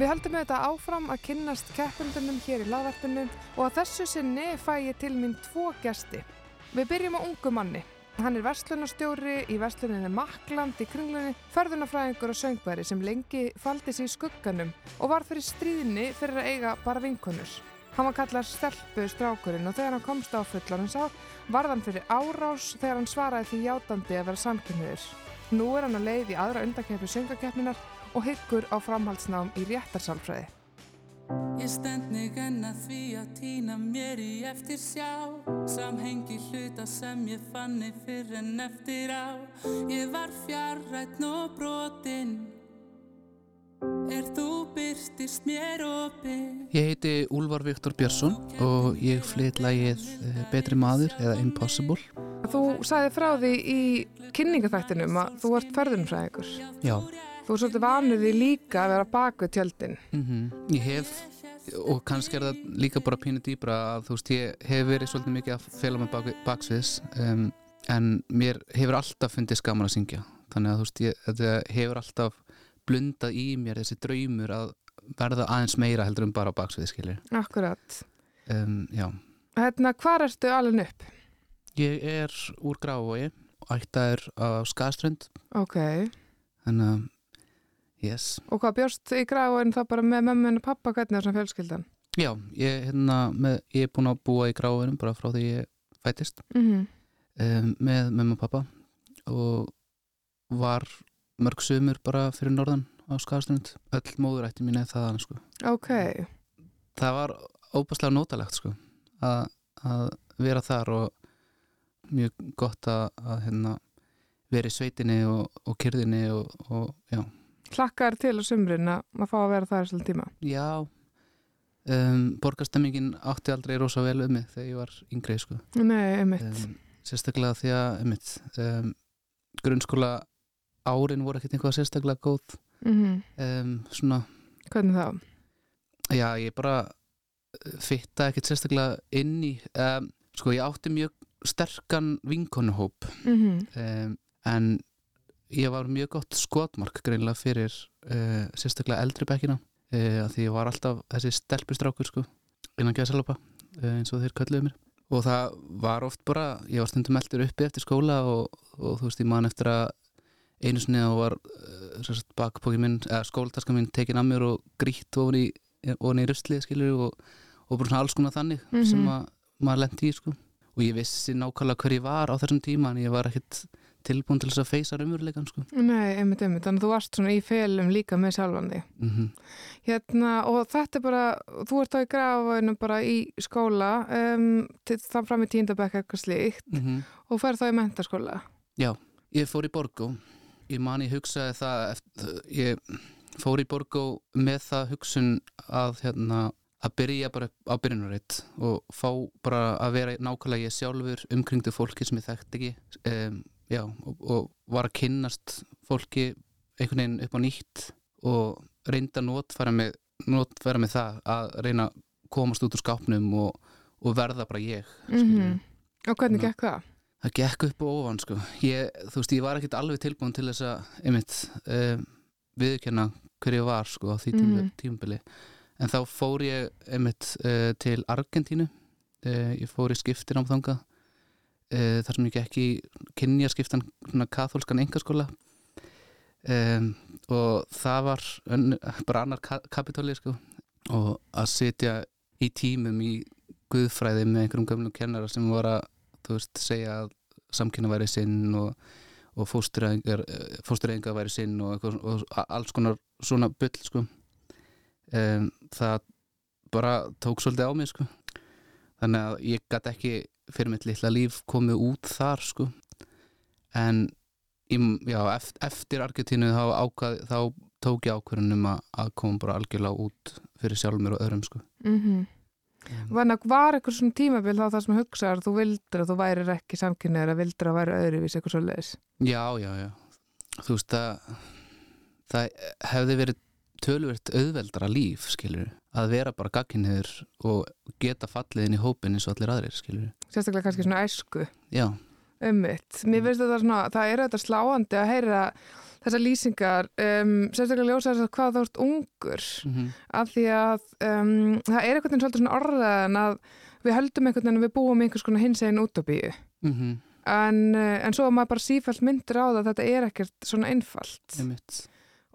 Við höldum auðvitað áfram að kynnast keppundunum hér í laðvarpinu og að þessu sinni fæ ég til mín tvo gesti. Við byrjum á ungu manni. Hann er verslunarstjóri í versluninni Makland í kringlunni, förðunafræðingur og söngværi sem lengi faldi sér í skugganum og var fyrir stríðinni fyrir að eiga bara vinkonur. Hann var kallar stelpu strákurinn og þegar hann komst á fullanins á varð hann fyrir árás þegar hann svaraði því játandi að vera samkynniður. Nú er hann að leið í aðra undakeppi söngakeppninar og hyggur á framhaldsnám í réttarsálfræði. Ég stend mig enn að því að týna mér í eftir sjá Samhengi hluta sem ég fanni fyrir en eftir á Ég var fjarrætt og brotinn Er þú byrstist mér opinn Ég heiti Úlvar Viktor Björnsson og ég flytt lagið eh, Betri maður eða Impossible. Þú sagði frá því í kynningaþættinum að þú ert ferðunfræðingur. Já, Þú er svolítið vanuð því líka að vera bak við tjöldin. mm ég hef, og kannski er það líka bara pínu dýbra að þú veist, ég hef verið svolítið mikið að fela með bak, baksviðs um, en mér hefur alltaf fundið skaman að syngja. Þannig að þú veist, ég, hefur alltaf blundað í mér þessi draumur að verða aðeins meira heldur um bara baksviðs, skilir. Akkurat. Um, já, Hérna, hvar ertu alveg upp? ég er úr Grávói, ættaður á Skaströnd, Ok. þannig að, yes. Og hvað bjórst í gráin það bara með mömmun og pappa, hvernig er svona fjölskyldan? Já, ég, hérna, með, ég er búin að búa í Gráinum bara frá því ég fættist Mm um, með mamma og pappa og var mörg sumur bara fyrir norðan á Skagastund öll móðurætti mín eða þaðan sko. Ok. það var óbærslega nótalegt sko, að, að vera þar og mjög gott að, að hérna, vera í sveitinni og, og kyrðinni og, og já, Hlakkar til á sumrin að maður fá að vera það svolítið tíma. já um, borgarstemmingin átti aldrei rosa vel um mig þegar ég var yngri sko. Nei, einmitt. um, sérstaklega því að um, grunnskóla árin voru ekkert einhvað sérstaklega góð Mm um, svona, Hvernig þá? já ég bara uh, fitta ekkert sérstaklega inn í um, sko ég átti mjög sterkan vinkonuhóp Mm um, en ég var mjög gott skotmark greinlega fyrir uh, sérstaklega eldri bekkina uh, því ég var alltaf þessi stelpustrákur sko innan gæðsalapa uh, eins og þeir kölluðu mér og það var oft bara, ég var stundum eldur uppi eftir skóla og, og þú veist ég man eftir að einu sinni og var bakpóki minn, eða skóltaska minn tekin að mér og grýtt ofan í, í ruslið skilur og, og bara svona alls konar þannig Mhm. sem að maður lendi í sko og ég vissi nákvæmlega hver ég var á þessum tíma en ég var ekkert tilbúin til þess að feysa raunveruleikan sko Nei, einmitt, einmitt. Þannig að þú varst svona í felum líka með sjálfan þig. mm Hérna, og þetta er bara, þú ert á í grafaðinu bara í skóla, um, til, þann fram í tíndabæk eitthvað slíkt -hmm. og fer þá í mentaskóla. Já, ég fór í Borgó ég man ég hugsaði það eftir, ég fór í Borgó með það hugsun að hérna, að byrja bara á byrjunarreitt og fá bara að vera nákvæmlega ég sjálfur umkringdu fólki sem ég þekkt ekki um, já, og, og var að kynnast fólki einhvern veginn upp á nýtt og reynda notfæra mig, notfæra mig það að reyna að komast út úr skápnum og, og verða bara ég. Mm Og hvernig gekk það? Það gekk upp og ofan sko. Ég, þú veist, ég var ekkert alveg tilbúin til þess að, einmitt, um, viðurkenna hver ég var sko á því tíma, Mhm. tímabili. En þá fór ég, einmitt, uh, til Argentínu. Uh, ég fór í skiptin á þangað. Uh, þar sem ég gekk í kynjaskiptan, katholskan engaskóla. Um, og það var ön, bara annar ka kapitóli sko. Og að sitja í tímum í guðfræði með einhverjum gömlum kennara sem var að veist, segja að samkynna væri sinn og, og fóstureyðingar fóstureyðingar væri sinn og, eitthvað, og alls konar svona bull sko. um, það bara tók svolítið á mig sko. Þannig að ég gæti ekki fyrir mitt litla líf komið út þar sko. en já, eftir, Argentínu þá, ákvað, þá tók ég ákvörðunum að, koma bara algjörlega út fyrir sjálf mér og öðrum sko. Mm Þannig að var eitthvað svona tímabil þá það sem hugsaðar þú vildir að þú værir ekki samkynniður að vildir að væri öðruvís eitthvað svo leiðis. Já, já, já. Þú veist að það hefði verið tölvert auðveldara líf, skilur, að vera bara gagginniður og geta fallið inn í hópin eins og allir aðrir, skilur. Sérstaklega kannski svona æsku. Já, Ummitt. Mér finnst þetta svona, það er þetta sláandi að heyra þessar lýsingar um, sérstaklega ljósa þess að hvað þú ert ungur mm af því að um, það er einhvern veginn svolítið svona orðaðan að við höldum einhvern veginn að við búum einhvers konar hins einn útópíu -hmm. en, uh, en svo er maður bara sífælt myndir á það að þetta er ekkert svona einfalt einmitt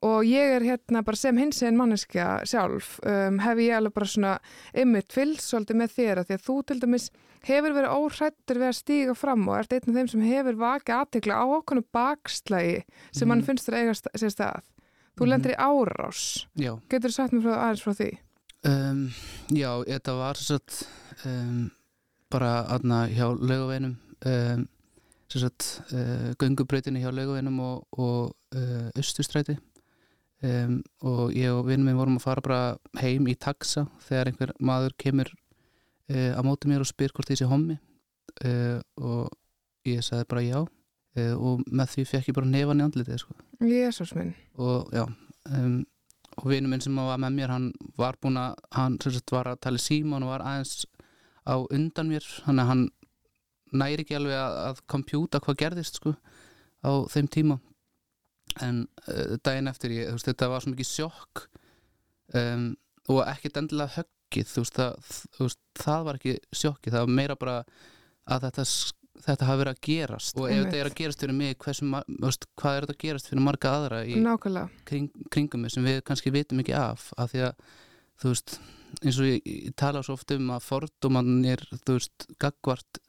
og ég er hérna bara sem hins einn manneskja sjálf um, hef ég alveg bara svona ymmit fylgst svolítið með þér að því að þú til dæmis hefur verið óhrættur við að stíga fram og ert einn af þeim sem hefur vakið aðtekla á okkur bakslægi sem mann Mhm. finnst þér eiga sta- sér stað þú Mhm. lendir í árás Já, getur þú sagt mér frá, aðeins frá því? um, já þetta var svo sagt um, bara aðna hjá laugaveinum um, svo sagt uh, göngubrautinni hjá laugaveinum og, og uh, austustræti um, og ég og vinnum minn vorum að fara bara heim í taxa þegar einhver maður kemur uh, á móti mér og spyr hvort sé hommi. Uh, og ég sagði bara já uh, og með því fekk ég bara nefan í andlitið sko. Jésús minn. Og já um, og vinur minn sem var með mér hann var búin að, hann sagt var að tala síma og var aðeins á undan mér hann, hann næri ekki alveg að, að kompjúta hvað gerðist sko á þeim tíma en uh, daginn eftir ég, veist, þetta var svo mikið sjokk um, og ekkert endilega höggið þú veist, það, þú veist, það var ekki sjokkið, það var meira bara að þetta þetta hafi verið að gerast. Og ef þetta er að gerast fyrir mig hversu, veist, hvað er þetta að gerast fyrir marga aðra í kring, kringum sem við kannski vitum ekki af af því að þú veist eins og ég, ég tala svo oft um að fordómanir þú veist gagvart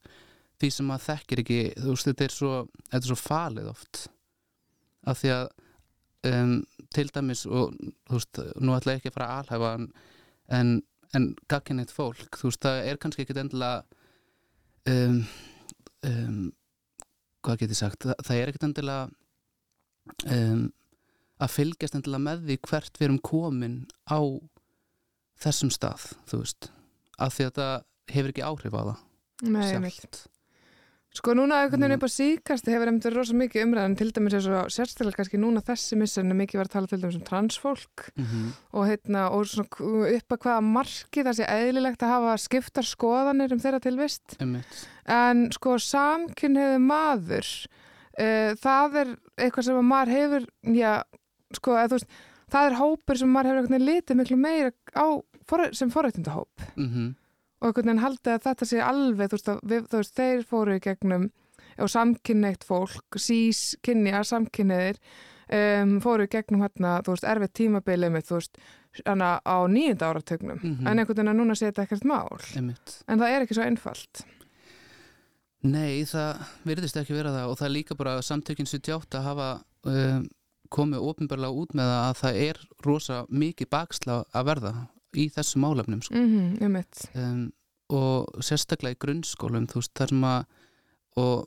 því sem maður þekkir ekki þú veist þetta er svo, þetta er svo falið oft af því að um, til dæmis og þú veist nú ætla ég ekki að fara að alhæfa en, en, en gagkinnið fólk þú veist það er kannski ekki endilega um, um, hvað get ég sagt það, það er ekkert endilega um, að fylgjast endilega með því hvert við erum komin á þessum stað, þú veist af því að það hefur ekki áhrif á það Nei, Sko núna einhvern veginn Mm. upp á síkast hefur einmitt verið rosa mikið umræðan til dæmis eins og sérstaklega kannski núna þessi missun er mikið verið að tala til dæmis um transfólk mm -hmm. og, heitna, og upp að hvaða marki það sé eðlilegt að hafa skiptar skoðanir um þeirra tilvist einmitt en sko samkynniðu maður uh, það er eitthvað sem að maður hefur já, sko, eða, þú veist það er hópur sem maður hefur litið miklu meira á sem forrættindahóp mm og einhvern veginn haldið að þetta sé alveg þú veist, við, þú veist þeir fóru í gegnum og samkynneitt fólk sís kynja, samkynniðir um, fóru í gegnum hérna þú veist, erfið tímabilið mitt, þú veist hana á nýjunda áratögnum Mhm. en einhvern veginn að núna sé þetta ekkert mál. Einmitt. En það er ekki svo einfalt. Nei, það virðist ekki vera það og það er líka bara samtökin 78 að hafa um, komið ofinbarlega út með það að það er rosa mikið baksla að verða í þessu málefnum sko. mm -hmm, um og sérstaklega í grunnskólum þú veist, þar sem að og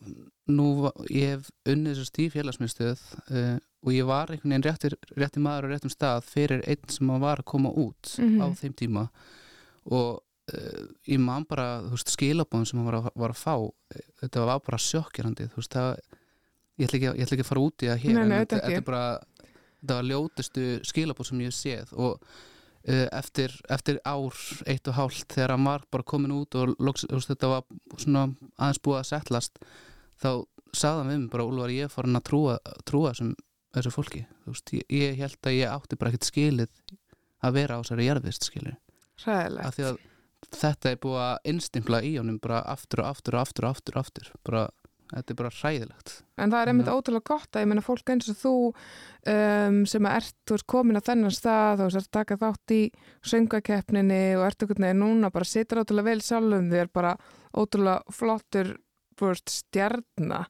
nú, ég hef unnið þessast í félagsmyndstöð uh, og ég var einhvern veginn réttir, réttir maður á réttum stað fyrir einn sem var að koma út Mhm. á þeim tíma og uh, ég man bara, þú veist, skilabóðum sem hann var var að fá eh, þetta var bara sjokkirandi þú veist, það ég ætla ekki, ég ætla ekki að fara út í það hér Nei, en þetta, er bara þetta var ljótustu skilabóð sem ég séð og eftir, eftir ár eitt og hálft þegar hann var bara komin út og loks, þetta var svona aðeins búið að settlast þá sagði hann við mig bara Úlfar ég er farin að trúa, trúa þessum, þessu fólki veist, ég, ég held að ég átti bara ekkert skilið að vera á þessari jarðvist skilur af Ræðilegt. þetta er búið að innstimpla í honum bara aftur og aftur og aftur og aftur, aftur. bara, þetta er bara hræðilegt. En það er einmitt ótrúlega gott að ég meina fólk eins og þú um, sem að ert, þú ert komin á þennan stað og ert taka þátt í söngakeppninni og ert einhvern veginn núna bara situr ótrúlega vel sjálfum þér bara ótrúlega flottur þú veist, stjarna.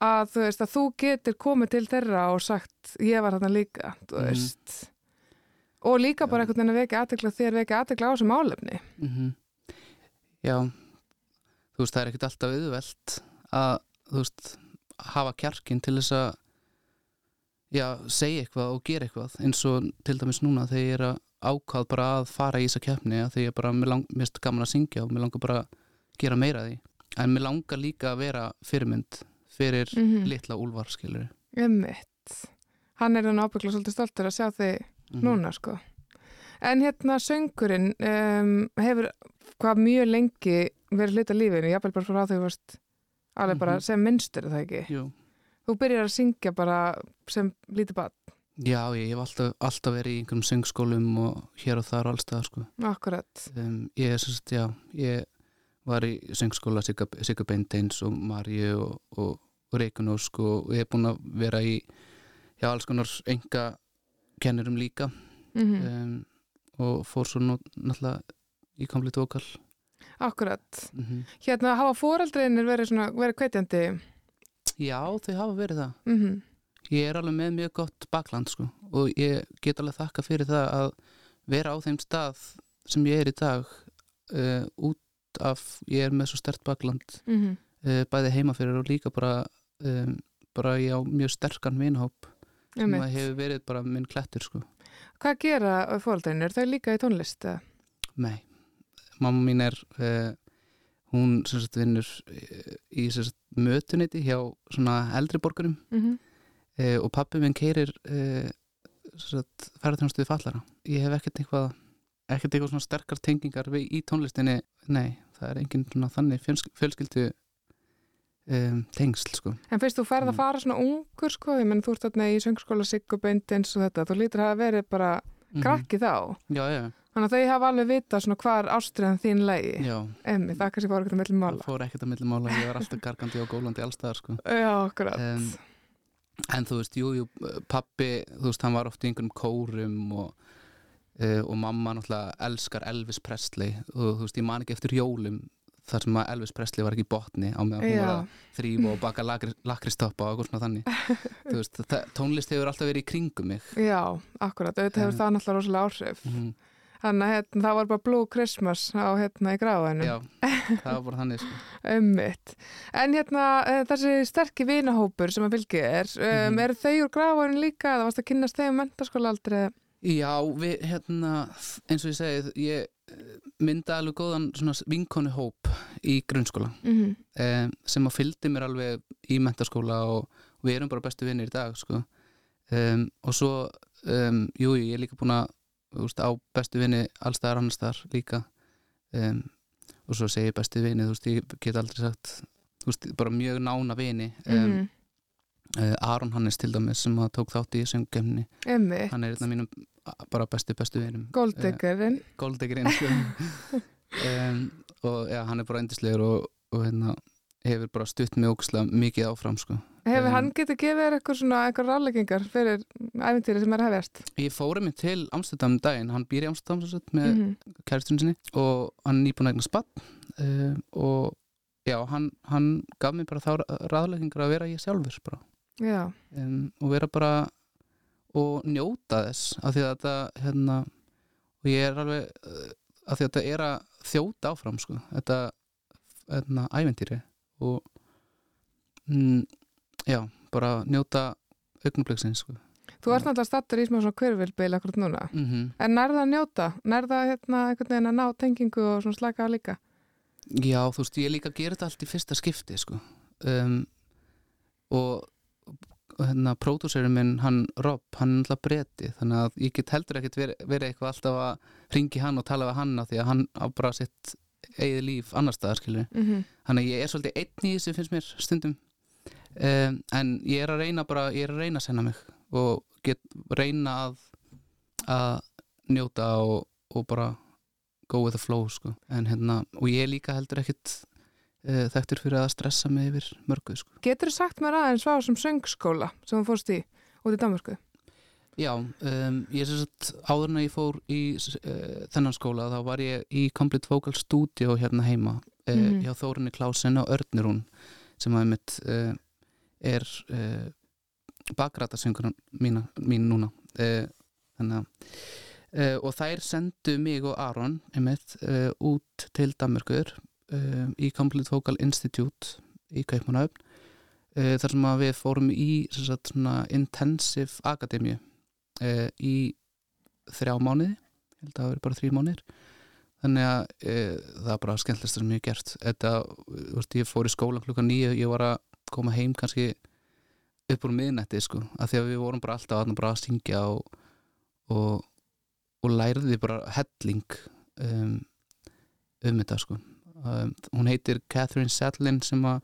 Að þú veist að þú getur komið til þeirra og sagt ég var þarna líka þú Mhm. veist. Og líka bara einhvern veginn að vekja aðtekla þér vekja aðtekla á þessu málefni. Mm já. Þú veist það er ekkert alltaf auðvelt að þú veist hafa kjarkin til þess að já, segja eitthvað og gera eitthvað eins og til dæmis núna þegar ég er að ákvað bara að fara í þessa keppni að því ég bara, mér, finnst gaman að syngja og mér langar bara að gera meira því en mér langar líka að vera fyrirmynd fyrir Mhm. litla úlvar skilur Ummitt. Hann er hann ábyggla svolítið stoltur að sjá þig Mhm. núna sko. En hérna söngurinn um, hefur hvað mjög lengi verið hluta lífinu, jafnvel bara frá því þú varst alveg bara Mhm. sem minnstur er það ekki. Jú, Þú byrjar að syngja bara sem lítið barn. Já, ég hef alltaf, alltaf verið í einhverjum söngskólum og hér og þar og allstað sko. Akkurat. um, ég er sérst, já ég var í söngskóla Sigga, Beinteins og Marju og, og, og Reikunósk og ég er búin að vera í já, alls konar enga kennurum líka Mm um, og fór svo náttúrulega í komplít vokal Akkurat. mm -hmm. Hérna hafa foreldreinir verið, svona, verið kveitjandi. Já, þau hafa verið það Mm ég er alveg með mjög gott bakland sko. og ég get alveg þakka fyrir það að vera á þeim stað sem ég er í dag uh, út af, ég er með svo stert bakland -hmm. uh, bæði heima fyrir og líka bara um, bara ég á mjög sterkan vinhóp sem að hefur verið bara minn klettur sko. Hvað gera foreldreinir? Er þau líka í tónlist? eða? Nei, mamma mín er uh, hún sem sagt vinnur uh, í sem sagt mötuniti hjá svona eldri borgurum Mhm. uh, og pappi minn keirir uh, ferðarþjónustuði fallara ég hef ekkert eitthvað ekkert eitthvað svona sterkar tengingar við, í tónlistinni nei, það er engin svona þannig fjölsk- fjölskyldu um, tengsl sko En fyrst þú ferð að Mm. fara svona ungur sko, ég menn þú ert þarna í söngskóla Siggubind eins og þetta, þú lítur að hafa verið bara Mhm. krakki þá. já, já, Þannig að þau hafa alveg vita svona hvar ástriðan þín lægi. já Emmi, það kannski fór ekkert að millum það mála. fór ekkert að milli mála, ég var alltaf gargandi og gólandi allstaðar sko Já, akkurat. um, en þú veist, jú, jú pappi, þú veist, hann var oft í einhverjum kórum og, uh, og mamma náttúrulega elskar Elvis Presley og þú veist, ég man ekki eftir jólum þar sem að Elvis Presley var ekki í botni á meðan hún var að þrýfa og baka lakristoppa og eitthvað svona þannig veist, það, tónlist hefur alltaf verið í kringum mig já, akkurat. Auðvitað hefur það náttúrulega rosalega áhrif. mm Þannig að hérna, það var bara Blue Christmas á hérna í gráðinu. já, það var bara þannig sko. Ummitt. En hérna, eh, þessi sterkir vinahópur sem að fylgi er, um, Mhm. eru þau úr gráðinu líka eða varst að kynast þeim mentaskóla aldrei? já, við, hérna eins og ég segi, ég eh, mynda alveg góðan svona vinkonu hóp í grunnskóla Mm um, sem að fylgdi mér alveg í mentaskóla og, við erum bara bestu vinnir í dag sko. um, og svo um, jú, ég er líka búin að veist, á bestu vinni allstaðar annarstaðar líka um, og svo segi bestu vinni þú veist, ég get aldrei sagt þú veist, bara mjög nána vini um, -hmm. uh, Aron Hannes til dæmis sem að tók þátt í Ummitt. hann er einn af mínum bara bestu bestu vinum Golddiggerinn. Goldeggerinn sko. um, og já, hann er bara endislegur og, og hérna hefur bara stutt ókslega mikið áfram sko. Hefur Um, hann getið gefið þér eitthvað svona eitthvað rálleggingar fyrir æfintýri sem er að hefjast? ég fóri mig til Amsterdam um daginn, hann býr í Amsterdam sem sagt, með Mm kæristunni sinni og hann er nýbúin að eigna spatt um, og já, hann, hann gaf mér bara þá ráðleggingar að vera ég sjálfur bara. Um, og vera bara og njóta þess af því að þetta hérna, og ég er alveg uh, af því að þetta er að þjóta áfram sko, þetta hérna, æventýri og mm, já, bara njóta augnabliksins sko. þú ert náttúrulega stattur í smá svona hverfylbeil akkurat núna. mm En nærða að njóta? Nærða hérna einhvern veginn að ná tengingu og svona slaka á líka? Já, þú veist, ég líka gera þetta allt í fyrsta skipti sko. um, og hérna, pródúserinn minn, hann Rob, hann er alltaf breyti þannig að ég get heldur ekkert verið veri eitthvað alltaf að ringi hann og tala við hann af því að hann á bara sitt eigið líf annar staðar, skilur Mm -hmm. þannig að ég er svolítið einn í þessu finnst mér stundum um, en ég er að reyna bara, ég er að reyna að senna mig og get reyna að að njóta og, og bara go with the flow sko. en hérna, og ég líka heldur ekkit uh, þekktur fyrir að stressa mig yfir mörgu sko. Getur þú sagt mér aðeins frá sem söngskóla sem þú fórst í út í Danmörku? Já, um, ég en að ég fór í uh, þennan skóla þá var ég í Complete Vocal Studio hérna heima uh, Mhm. hjá Þórunni Klausen og Örnirún sem að mitt uh, er uh, bakrætasöngur mín, mín núna. Uh, þannig að uh, og þær sendu mig og Aron einmitt, út til Danmörkur uh, í Complete Vocal Institute í Kaupmannahöfn uh, þar sem að við fórum í sagt, svona intensive akademíu uh, í þrjá mánuði. Held að það veri bara þrjú mánuðir. Þannig að það er bara skemmtilegst sem ég hef gert. Þetta, veist, ég fór í skóla klukkan nýju, ég var að koma heim kannski upp úr miðnætti sko, af því að við vorum bara alltaf þarna bara að syngja og, og, og læriði bara helling um, um þetta sko. Um, hún heitir Catherine Sadlin sem að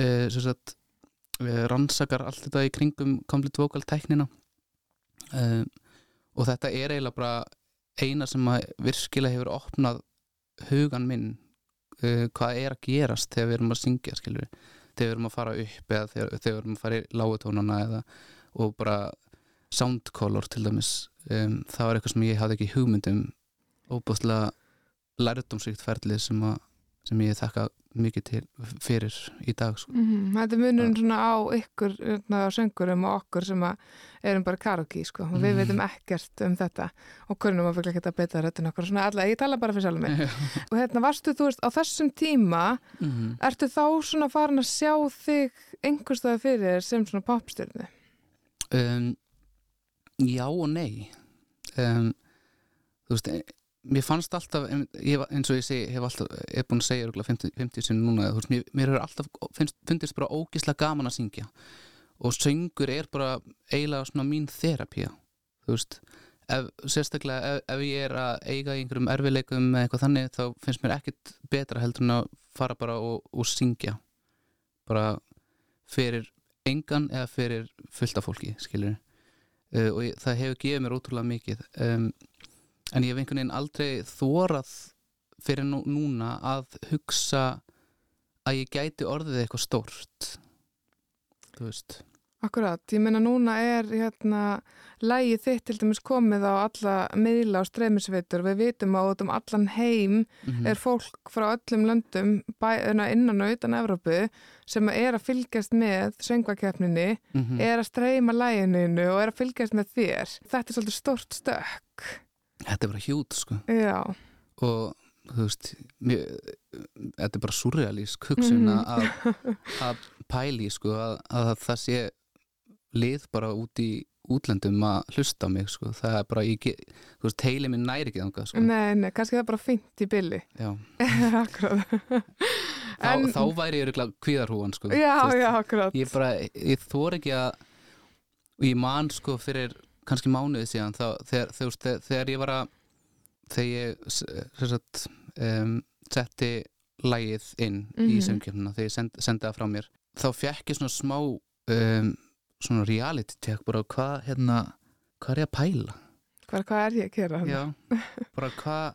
uh, sem sagt, uh, rannsakar allt þetta í kringum complete vocal tæknina. Um, og þetta er eiginlega bara eina sem að virkilega hefur opnað hugan minn uh, hvað er að gerast þegar við erum að syngja skilur þegar við erum að fara upp eða þegar, þegar við erum að fara í lágutónana eða og bara sound color til dæmis um, það var eitthvað sem ég hafði ekki hugmyndum óbúðslega lærdomsvíkt ferlið sem, að, sem ég þakka mikið til fyrir í dag sko. Mm Þetta er munurinn svona á ykkur hérna, söngurum og okkur sem erum bara karaoke sko og við Mhm. veitum ekkert um þetta og kunnum að fyrir ekki að beita röttin okkur svona alla, ég tala bara fyrir sjálfum mig og hérna varstu þú veist á þessum tíma Mhm. ertu þá svona farin að sjá þig einhverstaði fyrir sem svona popstjörnu um, Já og nei um, Þú veist mér fannst alltaf eins og ég segi, hef alltaf er búin að segja örugglega 50, 50 sinni núna veist, mér, mér hefur alltaf finnst, fundist bara ógislega gaman að syngja. Og söngur er bara eiginlega svona mín þerapía þú veist. Ef, sérstaklega ef, ef ég er að eiga í einhverjum erfileikum eða eitthvað þannig þá finnst mér ekkit betra heldur en að fara bara og, og syngja. Bara fyrir engan eða fyrir fullt af fólki skilur uh, og ég, það hefur gefið mér ótrúlega mikið. Um, en ég hef einhvern veginn aldrei þórað fyrir nú, núna að hugsa að ég gæti orðið eitthvað stórt þú veist Akkurat, ég meina núna er hérna lægið þitt til dæmis komið á alla miðla og streymisveitur við vitum að út um allan heim mm er fólk frá öllum löndum bæ, na, innan og utan Evrópu sem er að fylgjast með söngvakeppninni, -hmm. er að streyma lægininu og er að fylgjast með þér. Þetta er svolítið stort stökk. Þetta er bara hjút sko Já, og þú veist mér, þetta er bara surrealísk hugsun Mhm. að, að pæli sko að, að það sé lið bara út í útlendum að hlusta á mig sko það er bara, ég, þú veist, heili minn næri ekki þangað sko nei, nei, kannski það er bara fint í billi. Já. akkurat. þá, En- þá væri ég örugglega kvíðarhúan sko Já, veist, já, akkurat. ég bara, ég þor ekki að og ég man sko fyrir kannski mánuði síðan þá, þegar, þegar, þegar, þegar ég var að þegar ég sagt, um, setti lægið inn í Mhm. söngkjöfnuna þegar ég send, sendi það frá mér þá fekk ég svona smá um, svona reality check bara hvað hérna, hvað er ég að pæla Hvað, hvað er ég að gera? já, bara hvað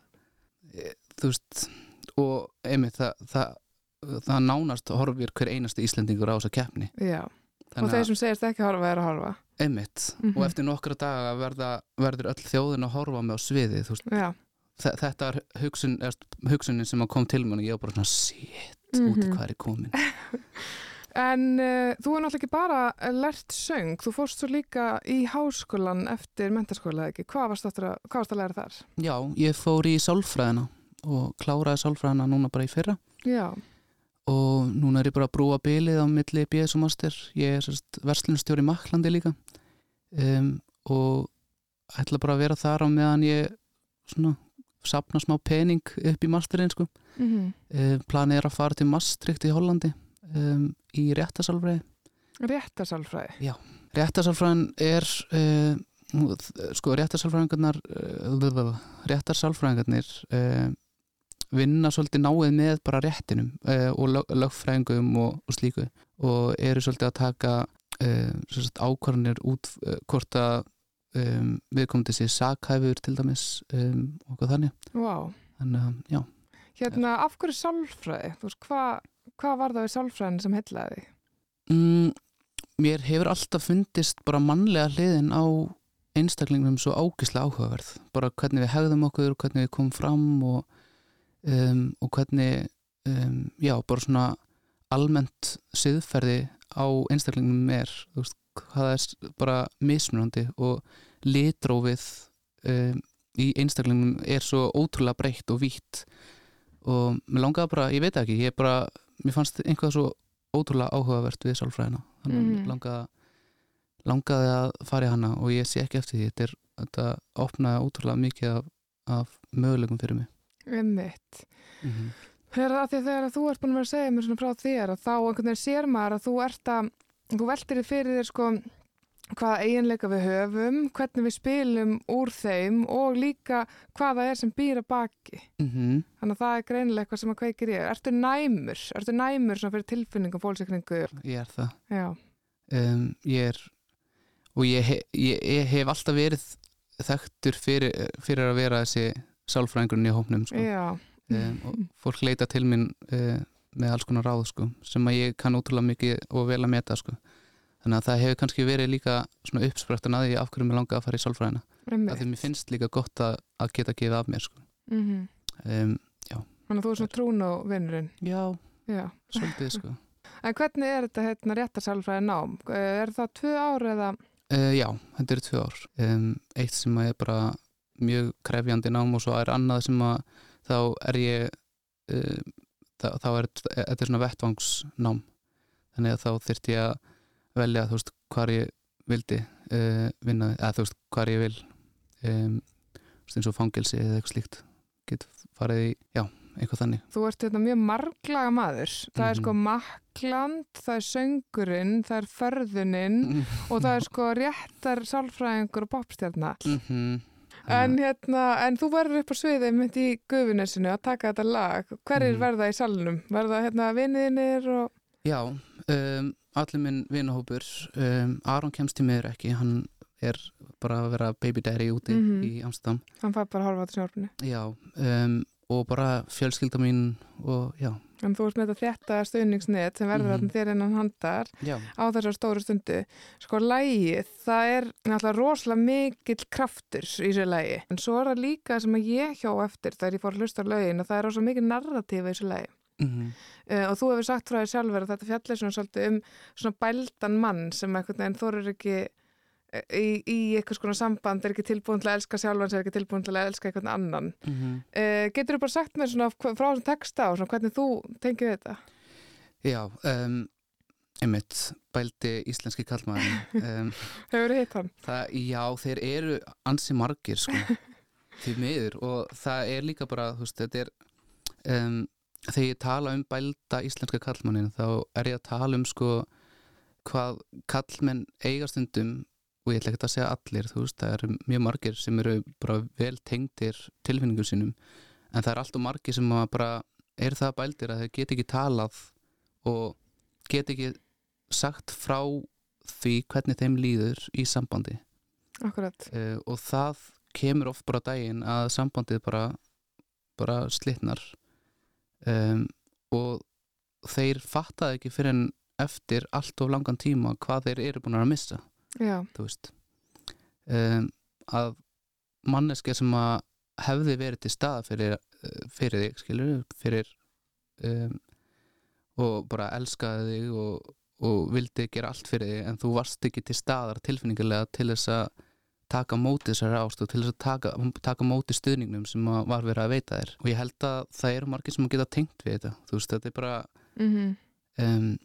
e, þú veist og einmitt það, það, það nánast horfir hver einasti Íslendingur á þessa keppni Já, og Þannig þeir að- sem segist ekki horfa er að horfa. Einmitt, Mhm. og eftir nokkra daga verða, verður öll þjóðin að horfa með á sviði þú veist, Já, þe- þetta er hugsun, er hugsunin sem kom til mér og ég var bara svona shit, út í Mhm. hvað er komin En uh, þú er náttúrulega ekki bara lært söng, þú fórst svo líka í háskólan eftir mentaskóla eða ekki. Hvað varst, varst að læra þar? Já, ég fór í sálfræðina og kláraði sálfræðina núna bara í fyrra Já, og núna er ég bara að brúa bilið á milli BS og master, ég er verslunstjóri í Maklandi líka um, og ætla bara að vera þar á meðan ég svona sapna smá pening upp í masterinn sko mm -hmm. Uh, planið er að fara til Maastricht í Hollandi um, í réttasalfræði. réttasálfræði. Réttasalfræðin er, þ- sko, réttasalfræðingarnar, uh, réttasalfræðingarnir vinna svolítið náið með bara réttinum uh, og lög, lögfræðingum og, og slíku og eru svolítið að taka uh, ákvarðanir út uh, hvort að um, viðkomandi sér sakhæfur til dæmis um, og hvað þannig. Vá, Þannig að, já. hérna af hverju sálfræði? Hvað hva var það við sálfræðin sem heitlaði þig? Mm, mér hefur alltaf fundist bara mannlega hliðin á einstaklingum svo ágislega áhugaverð bara hvernig við hegðum okkur, hvernig við komum fram og, um, og hvernig um, já, bara svona almennt siðferði á einstaklingum er veist, hvað er bara mismunandi og litrófið um, í einstaklingum er svo ótrúlega breytt og vítt og mér langaði bara, ég veit það ekki, ég bara mér fannst einhvað svo ótrúlega áhugavert við sálfræðina þannig að Mhm. mm. langaði, langaði að fara í hana og ég sé ekki eftir því þetta, er, þetta opnaði ótrúlega mikið af, af möguleikum fyrir mig Ummitt. mm -hmm. Þegar, þegar þú ert búin að vera að segja mér svona frá þér að þá einhvern veginn sér maður að þú ert að þú veltir þið fyrir þér sko hvaða eiginleika við höfum, hvernig við spilum úr þeim og líka hvaða er sem býr að baki. Mhm. Þannig að það er greinilega eitthvað sem að kveikir ég. Ertu næmur? Ertu næmur svona fyrir tilfinningum fólksikringu? ég er það Já. um, ég er og ég, he, ég, ég hef alltaf verið þekktur fyrir, fyrir að vera þessi sálfræðingurinn í hópnum sko. Um, og fólk leita til mín uh, með alls konar ráð sko, sem að ég kann ótrúlega mikið og vel að meta sko. þannig að það hefur kannski verið líka svona uppsprættan að því af hverju mér langa að fara í sálfræðina af því mér finnst líka gott að, að geta gefið af mér sko. Mm um, Þannig að þú er svona trún og vinnurinn. já, Já. svolítið sko. En hvernig er þetta hérna réttarsálfræði nám? Er það tvö ár eða? uh, já, þetta eru tvö ár um, eitt sem að er bara mjög krefjandi nám og svo er annað sem að þá er ég uh, þá, þá er þetta er svona vettvangsnám þannig að þá þyrfti ég að velja þú veist hvar ég vildi uh, vinna, eða þú veist hvar ég vil um, eins og fangelsi eða eitthvað slíkt get farið í, já, eitthvað þannig Þú ert hérna mjög marglaga maður. Það er Mhm. sko makland, það er söngurinn, það er förðuninn og það er sko réttar sálfræðingur og popstjarnar. mm En, hérna, en þú verður upp á sviðið mitt í gufinesinu að taka þetta lag. Hverjir Mhm. verða í salnum? Verða hérna viniðinir og... Já, um, allir minn vinahópur um, Aron kemst til miður ekki hann er bara að vera baby daddy úti Mhm. í Amsterdam Hann fær bara að horfa á þetta sjálfinu. Já, um, og bara fjölskylda mín og já, En þú ert með þetta þétta stuðningsnett sem verður mm þér innan handar já, á þessar stóru stundu. Sko, lægið, það er náttúrulega rosalega mikill kraftur í þessu lægi. En svo er það líka sem að ég hjá eftir þegar ég fór að hlusta lögin að það er rosalega mikið narratíf í þessu lægi. mm Uh, og þú hefur sagt frá því sjálfur að þetta fjallir svona svolítið um svona bældan mann sem einhvern veginn þorir ekki eh, í, í eitthvað skona samband, er ekki tilbúin til að elska sjálfans, er ekki tilbúin til að elska einhvern annan. -hmm. Uh, getur þú bara sagt mér svona frá þessum texta og svona hvernig þú tengið þetta? Já, um, einmitt bældi íslenski kallmaður um, Hefur þið hitt hann? það, Já, þeir eru ansi margir sko, því miður og það er líka bara, þú veist, þetta er um, þegar ég tala um bælda íslenska kallmannin þá er ég að tala um sko hvað kallmenn eiga stundum og ég ætla ekki að segja allir, þú veist, það eru mjög margir sem eru bara vel tengdir tilfinningum sínum, en það er alltaf margir sem bara er það bældir að þeir get ekki talað og get ekki sagt frá því hvernig þeim líður í sambandi. Akkurat. uh, og það kemur oft bara á daginn að sambandið bara, bara slitnar. Um, og þeir fattaði ekki fyrir en eftir allt of langan tíma hvað þeir eru búin að missa þú veist. Um, að manneski sem að hefði verið til stað fyrir, eh, fyrir þig skilur fyrir um, og bara elskaði þig og, og vildi gera allt fyrir þig en þú varst ekki til staðar tilfinningilega til þess að taka móti þessari ástu til þess að taka, taka móti stuðningnum sem var verið að veita þér. Og ég held að það eru margir sem geta tengt við þetta. Þú veist þetta er bara mm um,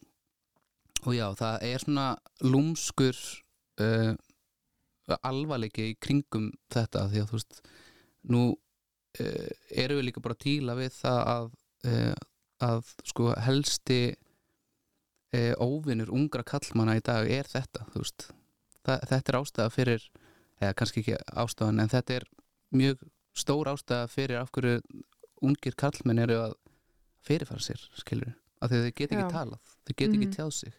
og já, það er svona lúmskur uh, alvarleiki í kringum þetta því að þú veist nú uh, erum við líka bara að díla við það að, uh, að sko helsti uh, óvinnur ungra kallmanna í dag er þetta þú veist Þa, þetta er ástæða fyrir eða kannski ekki ástæðan en þetta er mjög stór ástæða fyrir af hverju ungir kallmenn eru að fyrirfara sér, skilur að þeir get ekki Já. talað, þeir get ekki Mhm. tjáð sig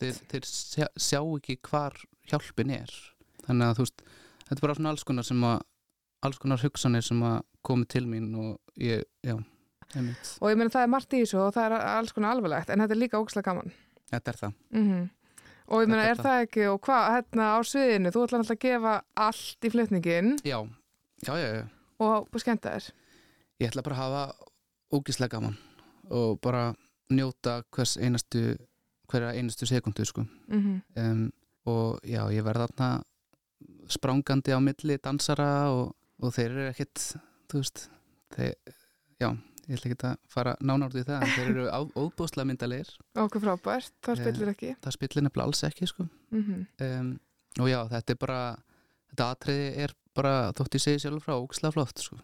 þeir, þeir sjá, sjá ekki hvar hjálpin er. Þannig að þú veist, þetta er bara svona alls konar sem að alls konar hugsanir sem að komi til mín og ég, já einmitt. og ég meina það er margt í þessu og það er alls konar alvarlegt en þetta er líka ókslega gaman. þetta er það. Mm Og ég meina, Þetta er er það. ekki, og hvað, hérna á sviðinu, þú ætlar alltaf að gefa allt í flutningin já, já, já, já, og skemmta þér. ég ætla bara að hafa ógislega gaman og bara njóta hvers einastu hverja einastu sekundu sko. Mm um, og já, ég verð þarna sprangandi á milli dansara og, og þeir eru ekkit þú veist þeir, já, ég ætla ekki að fara nánárt í það en þeir eru óbúslega myndalegir Okkur frábært, það Eh, spillir ekki. það spillir nefnilega alls ekki sko. Mm um, og já, þetta er bara þetta atriði er bara þótt ég segi sjálfur frá ógislega flott sko,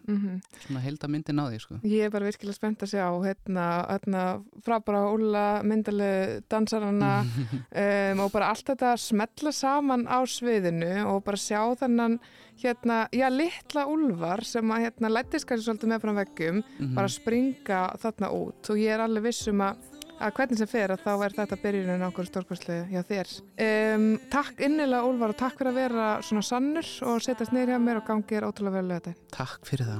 svona heilda myndin á því sko. Ég er bara virkilega spennt að sjá hérna, hérna frábæra Úlla myndalegu dansarana um, og bara allt þetta smetla saman á sviðinu og bara sjá þennan hérna, já, litla úlvar sem að hérna lættist kannski svolítið með frá veggjum Mhm. bara springa þarna út. Og ég er alveg viss um að að hvernig sem fer að þá er þetta byrjunin á okkur stórkvæslu hjá þér. Um, takk innilega Úlfar og takk fyrir að vera svona sannur og setjast neyri hjá mér og gangið er ótrúlega vel lögði. Takk fyrir það.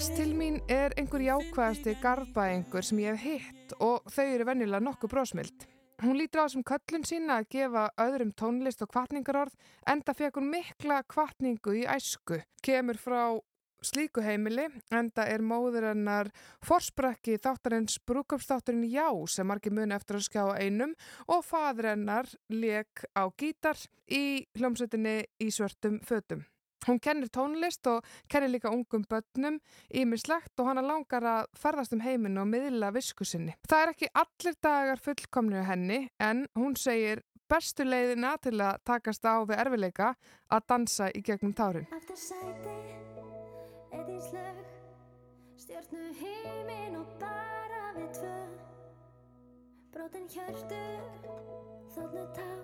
Næst til mín er einhver jákvæðasti garðbæingur sem ég hef hitt og þau eru venjulega nokkuð brósmild. Hún lítur á þessum köllun sína að gefa öðrum tónlist og kvartningarorð enda fekk hún mikla kvartningu í æsku. Kemur frá slíku heimili enda er móður hennar forsprakki þáttarins brúköpsþátturinn Já sem margir muni eftir að skjá einum og fadur hennar leik á gítar í hljómsveitinni í svörtum fötum. Hún kennir tónlist og kennir líka ungum börnum ímislegt og hana langar að ferðast um heiminu og miðla visku sinni. Það er ekki allir dagar fullkomnir henni en hún segir bestu leiðina til að takast á við erfileika að dansa í gegnum tárin. Eftir sæti, eitt í slög Stjórnu heiminn og bara við tvö Brotin hjörtu, þóttnu tár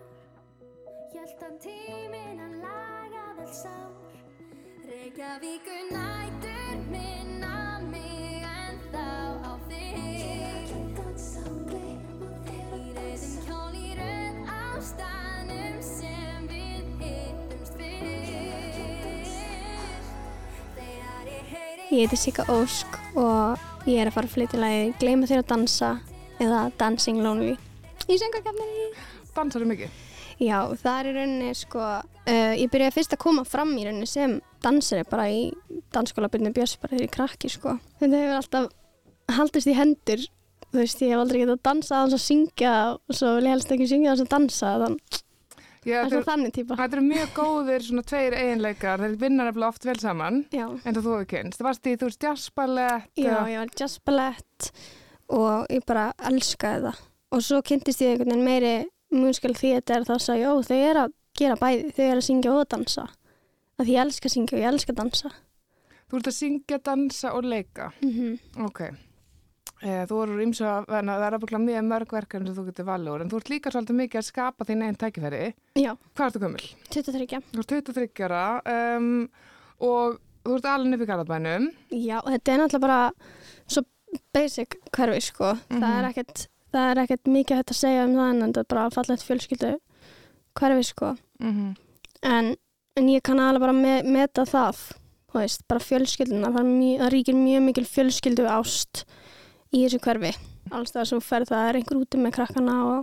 Hjöltan tíminn að laga vel sár Reykjavíkur nætur minna mig en þá á þig Í reyðum kjól í röð á staðnum sem við hittumst Þegar ég Ég heiti Sika Ósk og ég er að fara að flytja lagið Gleima þér að dansa eða Dancing Lonely í söngakefninni. Dansar þau mikið? Já, það er rauninni sko, uh, ég byrjaði fyrst að koma fram í rauninni sem dansari bara í dansskóla Byrni Björns bara þegar ég krakki sko. Þetta hefur alltaf haldist í hendur, þú veist, ég hef aldrei getað að dansa aðeins að syngja og svo vil ég helst ekki syngja aðeins að dansa, þannig Já, að það er er- þannig típa. þetta eru mjög góðir svona tveir eiginleikar, þeir vinna nefnilega oft vel saman Já. en þú hefur kynst. Það varst í, þú veist, jazzballett Já, ég var jazzballett og ég bara elskaði það. Og svo kynntist ég einhvern veginn meiri múnskjöld því þetta er það að segja, ó, þau eru að gera bæði, þau eru að syngja og dansa. Því ég elska að syngja og ég elska að dansa. Þú ert að syngja, dansa og leika. Mm Ok. Eh, þú eru ímsu að verna, það er að mjög mörg verkefni sem þú getur valið úr en þú ert líka svolítið mikið að skapa þín einn tækifæri. Já, Hvað ertu gömul? 23. Þú ert 23 ára um, og þú ert alveg í Garðabænum. Já, þetta er náttúrulega bara svo basic hverfi, sko. það, er ekkert, það er ekkert mikið hægt að segja um það en þetta er bara fallegt fjölskyldu hverfi, sko. Mm -hmm. en, en ég kann alveg bara me meta það þú veist, bara fjölskylduna það, það ríkir mjög mikil fjölskyldu ást í þessu hverfi alls það sem þú ferð það er einhver úti með krakkana og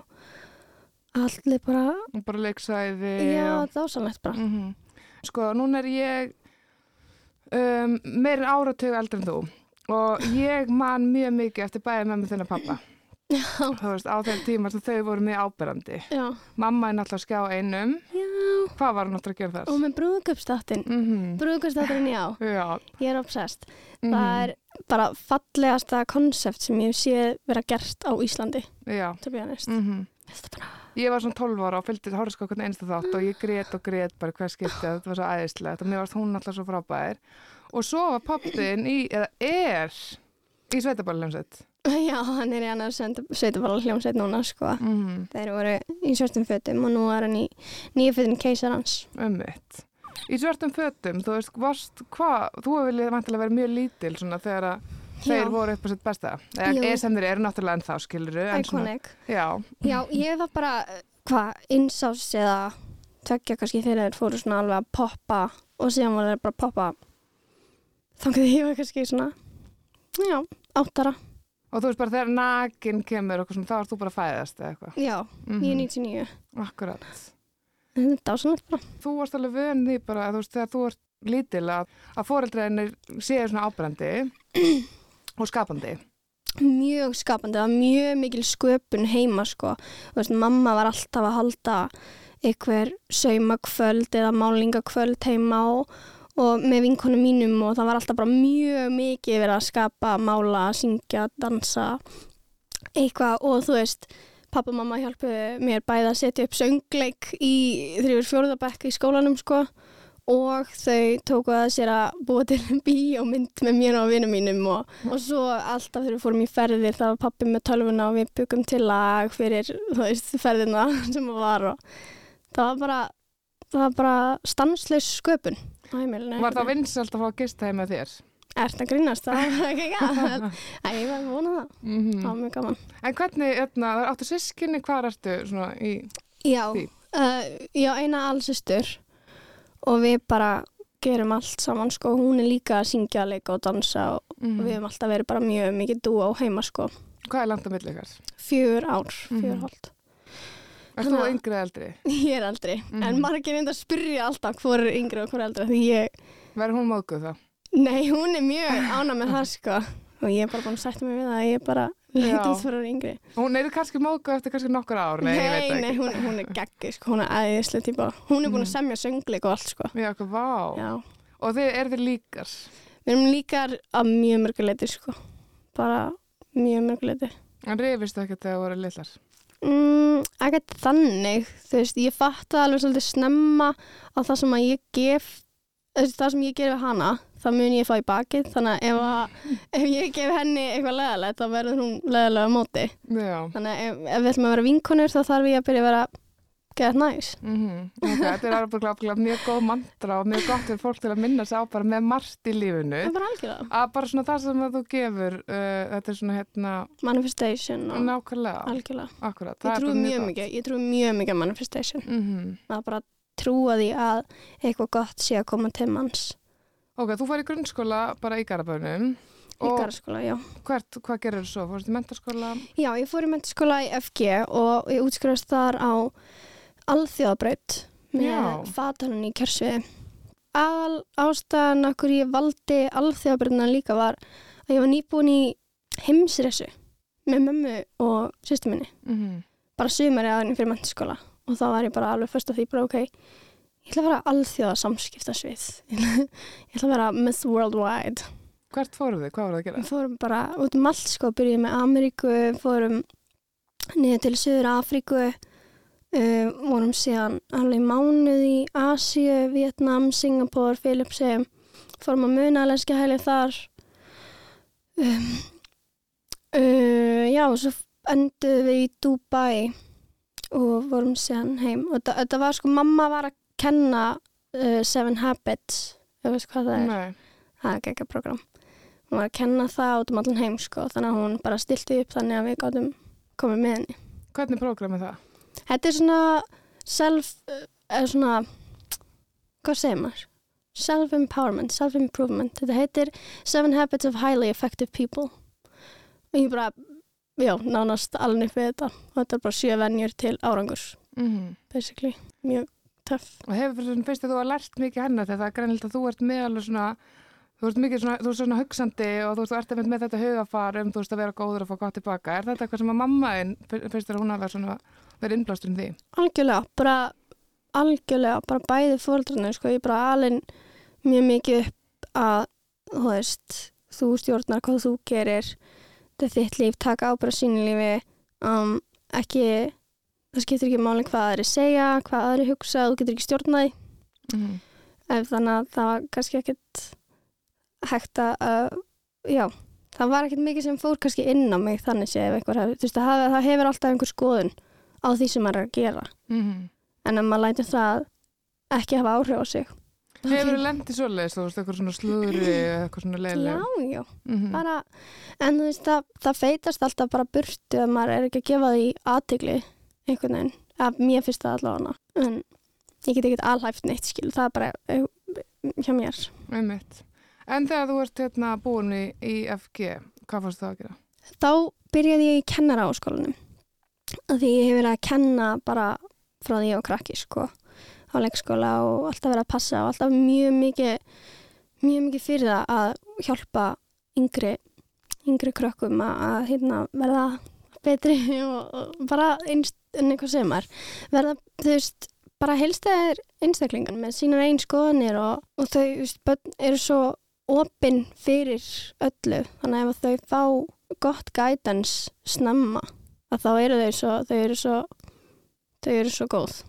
allir bara Og bara leiksæði. já, og... dásanlegt bara Mm Sko, núna er ég um, meirinn áratug eldri en þú og ég man mjög mikið eftir bæði með mig þinna pappa. Veist, á þeim tíma sem þau voru mjög áberandi. já, Mamma er náttúrulega að skjá einum. já Hvað var hann náttúrulega að gera þar? og með brúðköpstáttin Mm -hmm. brúðköpstáttin, já, Já. ég er obsessed mhm, það er bara fallegasta konsept sem ég sé vera gert á Íslandi, Já. Mm er bara, Ég var svona 12 ára og fylgdi hvernig einstu þátt og ég grét og grét bara hver skipti að þetta var svo æðislegt og mér varst hún alltaf svo frábær. Og svo var pappin í, eða er, í sveitaballumsett. já, hann er í annar sveitabala hljómsveit núna, sko Mm Þeir voru í svörtum fötum og nú er hann í nýju fötum keisarans. Ummitt. Í svörtum fötum, þú veist, varst, hvað, þú viljað vantilega verið mjög lítil svona þegar að þeir voru upp á sitt besta. Eða sem þeir eru náttúrulega ennþá, skiluru. Iconic. Já, Já, ég var bara, hvað, insás eða tökja kannski þegar þeir fóru svona alveg að poppa og síðan voru þeir bara að poppa þannig að ég var kannski svona, já, áttara. Og þú veist bara þegar nakin kemur og þá ert þú bara að fæðast eða eitthvað. Já, Mhm. ég er 99. Akkurat. Þetta er dásanlegt bara. Þú varst alveg vön því bara, þú veist, þegar þú ert lítil að, að fóreldreginir séu svona ábrendi og skapandi. Mjög skapandi, það var mjög mikil sköpun heima sko. Þú veist, mamma var alltaf að halda einhver saumakvöld eða málingakvöld heima og, og með vinkonum mínum og það var alltaf bara mjög mikið verið að skapa, mála, syngja, dansa eitthvað. Og þú veist pappa og mamma hjálpuðu mér bæði að setja upp söngleik í þrjúfur fjórðabekk í skólanum sko. Og þau tóku að sér að búa til bíómynd með mér og vinum mínum og, og svo alltaf þegar við fórum í ferðir það var pappi með tölvuna og við byggum til lag fyrir þú veist ferðina sem það var og það var bara það var bara stanslaus sköpun á heimilinu Var það vinsalt að fá að gista heim með þér? Er það grínast? Það var ekki gæt. Æ, ég var að vona það. Mm Það var mjög gaman. En hvernig, hérna, áttu sískinni, hvað ertu svona í... Já, Því? uh, já, eina allsistur og við bara gerum allt saman, sko. Hún er líka að syngja, leika og dansa og Mm. við hefum alltaf verið bara mjög mikið dúa á heima, sko. Hvað er langt á milli ykkar? Fjör ár, fjör Mhm. hálft. Erst þú yngri eða eldri? Ég er eldri, Mhm. en margir reynda að spyrja alltaf hvor er yngri og hvor er eldri, því ég, Verður hún móðguð þá? nei, hún er mjög ána með það, sko. Og ég er bara búin að sætta mig við það að ég er bara leitast fyrir að vera yngri. Hún er kannski móðguð eftir kannski nokkur ár, nei, ég veit nei, ekki. hún, hún er geggi, sko, hún er æðislega típa. Hún er búin að Mhm. semja söngleik og allt, sko. Já, okkur, vá. Já. Og þið eru þið líkar? Við erum líkar að mjög mörguleiti, sko. Bara mjög mörguleiti. En rifistu ekkert þegar þú voru lillar? Mm, ekkert þannig, þú veist, ég fatta alveg svolítið snemma á það sem að ég gef, þessi, það sem ég gef við hana, það mun ég fá í bakið, þannig að ef, að, ef ég gef henni eitthvað leðalegt, þá verður hún leðalega móti. Já. Þannig að ef, ef við ætlum að vera vinkonur, þá þarf ég að byrja að vera get nice. Mm ok, þetta er alveg alveg mjög góð mantra og mjög gott fyrir fólk til að minna sig á bara með margt í lífinu. Að bara svona það sem þú gefur, uh, þetta er svona hérna, Manifestation og nákvæmlega, akkurat. Ég trúi mjög mikið, ég trúi mjög mikið manifestation. Mm að bara trúa því að eitthvað gott sé að koma til manns Ok, þú fær í grunnskóla bara í Garabönum. í garðskóla, já. hvert, hvað gerir þú svo? Fórstu í mentaskóla? Já, ég fór í mentaskóla í FG og ég útskrifast þar á alþjóðabraut með fatanum í kjörsviði. Al ástæðan okkur ég valdi alþjóðabrautina líka var að ég var nýbúin í heimsresu með mömmu og sýstu minni. Mm Bara sumari aðeins fyrir mentaskóla og þá var ég bara alveg fyrst af því bara ok, ég ætla að vera alþjóða samskiptasvið. ég ætla að vera Miss Worldwide. Hvert fóruð þið? Hvað voruð þið að gera? Við fórum bara út um allt sko, byrjuðum með Ameríku, fórum niður til Suður Afríku, uh, vorum síðan alveg mánuð í Asíu, Vietnam, Singapore, Philipsi, fórum að muna lenski hæli þar. Um, uh, já, og svo enduðum við í Dubai og vorum síðan heim. Og þetta- var sko, mamma var að kenna uh, Seven Habits, þú veist hvað það er Nei. það er ekki program hún var að kenna það út um allan heim sko, þannig að hún bara stilti upp þannig að við gátum komið með henni Hvernig prógram er það? Þetta er svona self eða svona hvað segir maður? self-empowerment, self-improvement. Þetta heitir Seven Habits of Highly Effective People. Og ég bara já, nánast alveg upp við þetta. Og þetta er bara sjö venjur til árangurs Mm basically, mjög töff Og hefur svona, finnst þér þú að lært mikið hennar þegar það er greinilegt að þú ert með alveg svona þú ert mikið svona, þú ert svona hugsandi og þú, ert með þetta hugafar um þú veist að vera góður og fá gott tilbaka. Er þetta eitthvað sem að mamma þinn finnst þér að hún að vera svona verið innblástur um því? algjörlega, bara algjörlega, bara bæði fóreldrarnir sko, ég bara alveg mjög mikið upp að þú veist, þú stjórnar hvað þú gerir þetta er þitt líf, taka ábæra sínu lífi um, ekki það skiptir ekki máli hvað aðri segja hvað aðri hugsa, þú getur ekki stjórnaði Mm ef þannig að það var kannski ekkert hægt að uh, já, það var ekkert mikið sem fór kannski inn á mig þannig sé ef einhver þú veist, það hefur alltaf einhver skoðun á því sem maður er að gera. -hmm. en ef maður lætur það ekki hafa áhrif á sig Hefur þú lendið svoleiðis, þú veist, eitthvað svona slúðri eða eitthvað svona Já, leiðileg? já, Mm bara en þú veist, það, það feitast alltaf bara burtu ef maður er ekki að gefa því aðtigli einhvern veginn, að mér finnst það allavega. En ég get ekkert alhæft neitt skil, það er bara eh, hjá mér. Einmitt. En þegar þú ert hérna búin í, FG, hvað fannst þú að gera? þá byrjaði ég í kennara á skólanum að því ég hef verið að kenna bara frá því ég var krakki sko á leikskóla og alltaf verið að passa og alltaf mjög mikið mjög mikið fyrir það að hjálpa yngri yngri krökkum að, hérna, verða betri og, og bara einst en eitthvað sem er. Verða, þú veist, bara heilstæðir einstaklingar með sínar einn skoðanir og, og þau þú veist, börn eru svo opinn fyrir öllu. Þannig að ef þau fá gott guidance snemma að þá eru þau svo þau eru svo, þau eru svo góð.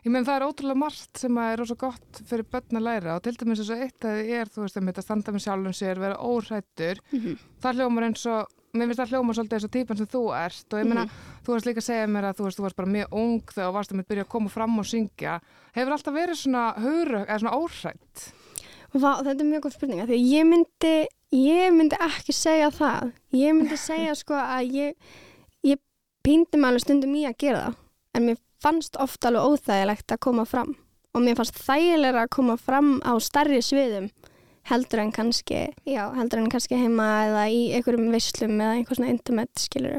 Ég menn það er ótrúlega margt sem að er rosa gott fyrir börn að læra og til dæmis eins og eitt að þið er, þú veist, að að standa með sjálfum sér, vera óhrættur, það hljómar eins og, mér finnst það hljómar svolítið eins og típan sem þú ert og ég meina, þú varst líka að segja mér að þú veist, þú varst bara mjög ung þegar þú varst að mitt byrja að koma fram og syngja. Hefur alltaf verið svona hugru, eða svona óhrætt? Vá, þetta er mjög góð spurning af því að ég myndi, ég myndi að mig alveg stundum í að gera það. En mér fannst ofta alveg óþægilegt að koma fram. Og mér fannst þægilega að koma fram á starri sviðum heldur en kannski, já, heldur en kannski heima eða í einhverjum veislum eða einhver svona intimate, skilur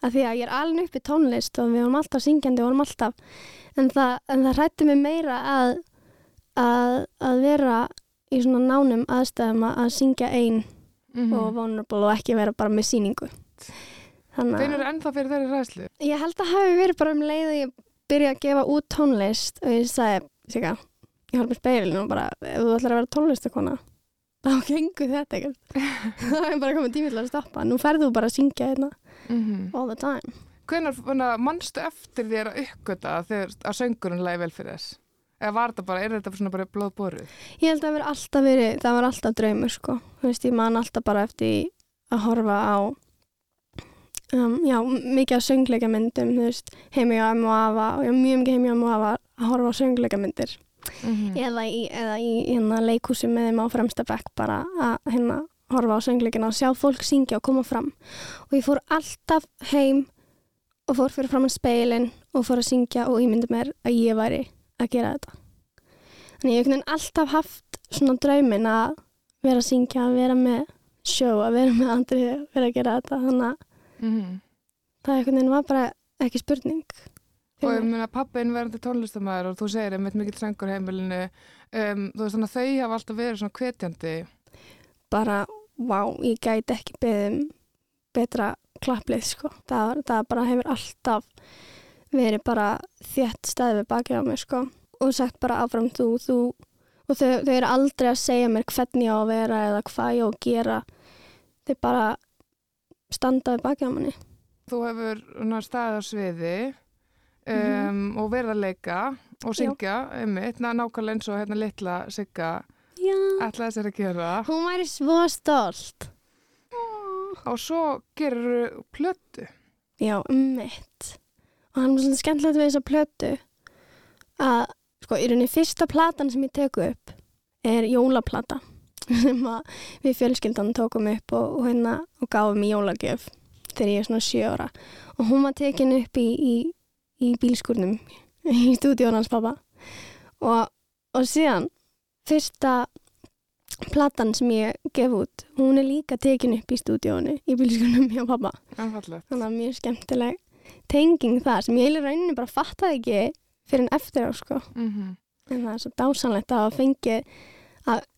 Af því að ég er alveg upp í tónlist og við vorum alltaf syngjandi, við vorum alltaf, en það, en það hrætti mig meira að, að, að vera í svona nánum aðstæðum að, að syngja ein Mm og vulnerable og ekki vera bara með síningu. Þannig Finnur ennþá fyrir þeirri ræðslu? ég held að hafi verið bara um leið að ég byrja að gefa út tónlist og ég sagði, Sika, ég horf með speilin og bara, ef þú ætlar að vera tónlistakona, þá gengur þetta ekkert. það er bara komið tími til að stoppa. Nú ferðu þú bara að syngja hérna Mm all the time. Hvenær mannstu eftir þér að uppgöta þegar að söngurinn lægi vel fyrir þess? Eða var þetta bara, er þetta svona bara blóðborið? Ég held að það veri alltaf verið, það var alltaf draumur sko. Þú veist, ég man alltaf bara eftir að horfa á um, já, mikið af söngleikamyndum, heimi á M og og já, mjög mikið heimi á M og Afa að horfa á söngleikamyndir Mm eða í, í hérna leikhúsi með þeim á fremsta bekk bara að hérna horfa á söngleikina og sjá fólk syngja og koma fram. Og ég fór alltaf heim og fór fyrir fram að speilin og fór að syngja og ímyndi mér að ég væri að gera þetta. Þannig ég hef alltaf haft svona draumin að vera að syngja, að vera með sjó, að vera með andri að vera að gera þetta þannig að -hmm. það einhvern veginn var bara ekki spurning Og ég meina pappin verðandi tónlistamæður og þú segir einmitt mikill söngur á heimilinu um, þú veist þannig að þau hafa alltaf verið svona hvetjandi bara, vá, ég gæti ekki beðum betra klapplið, sko. Það, það bara hefur alltaf verið bara þétt stæði við bakið á mér, sko. Og sagt bara áfram þú, þú, og þau, þau eru aldrei að segja mér hvernig ég á að vera eða hvað ég á að gera. Þau bara standa við bakið á manni. þú hefur staðið á sviði um, og verið að leika og syngja einmitt, ná, nákvæmlega eins og hérna litla Sigga Já. ætlaði sér að gera Hún væri svo stolt. og svo gerur plötu Já, ummitt. Og hann var svona skemmtilegt við þessa plötu að, sko, í rauninni fyrsta platan sem ég teku upp er jólaplata sem við fjölskyldan tókum upp og, og hérna og gáfum í jólagjöf þegar ég er svona sjö ára. Og hún var tekin upp í, í, í bílskurnum í stúdíón hans pappa og, og síðan fyrsta platan sem ég gef út hún er líka tekin upp í stúdíónu í bílskurnum hjá pappa Einfallegt. þannig að mjög skemmtileg tenging það sem ég í rauninni bara fattaði ekki fyrir en eftir á sko. Mm en það er svo dásanlegt að hafa fengið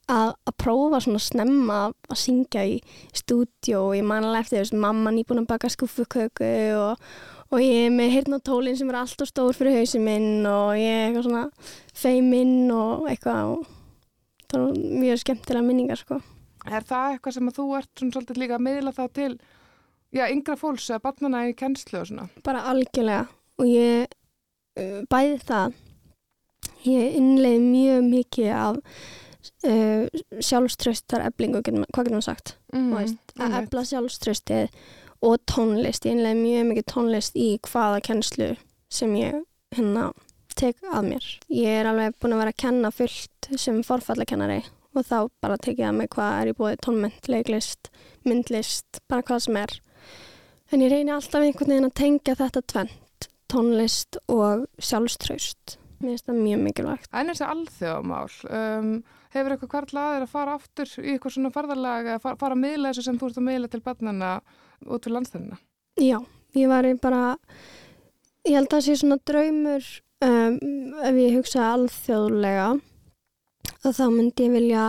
að, að, að prófa svona snemma að, að syngja í stúdjó og ég manlega eftir þess mamma nýbúin að baka skuffuköku og, og ég er með hérna tólinn sem er alltaf stór fyrir hausinn minn og ég er eitthvað svona feiminn og eitthvað og það var mjög skemmtilega minningar sko. Er það eitthvað sem að þú ert svona svolítið líka að miðla þá til já, yngra fólks eða barnana í kennslu og svona? bara algjörlega. Og ég uh, bæði það. Ég innleið mjög mikið af uh, sjálfströstar eblingu, getum- hvað getur maður sagt Mm veist, að ebla sjálfströstið og tónlist, ég innleið mjög mikið tónlist í hvaða kennslu sem ég hérna tek að mér. Ég er alveg búin að vera að kenna fullt sem forfallakennari og þá bara tekið að mig hvað er í búið tónment, leiklist, myndlist, bara hvað sem er. En ég reyni alltaf einhvern veginn að tengja þetta tvent, tónlist og sjálfströst. Mér finnst það mjög mikilvægt. En þessi alþjóðamál, um, hefur eitthvað hvert laðir að fara aftur í eitthvað svona ferðalag eða fara, fara að miðla þessu sem þú ert að miðla til barnana út fyrir landstæðina? Já, ég var bara, ég held að það sé svona draumur um, ef ég hugsa alþjóðlega að þá myndi ég vilja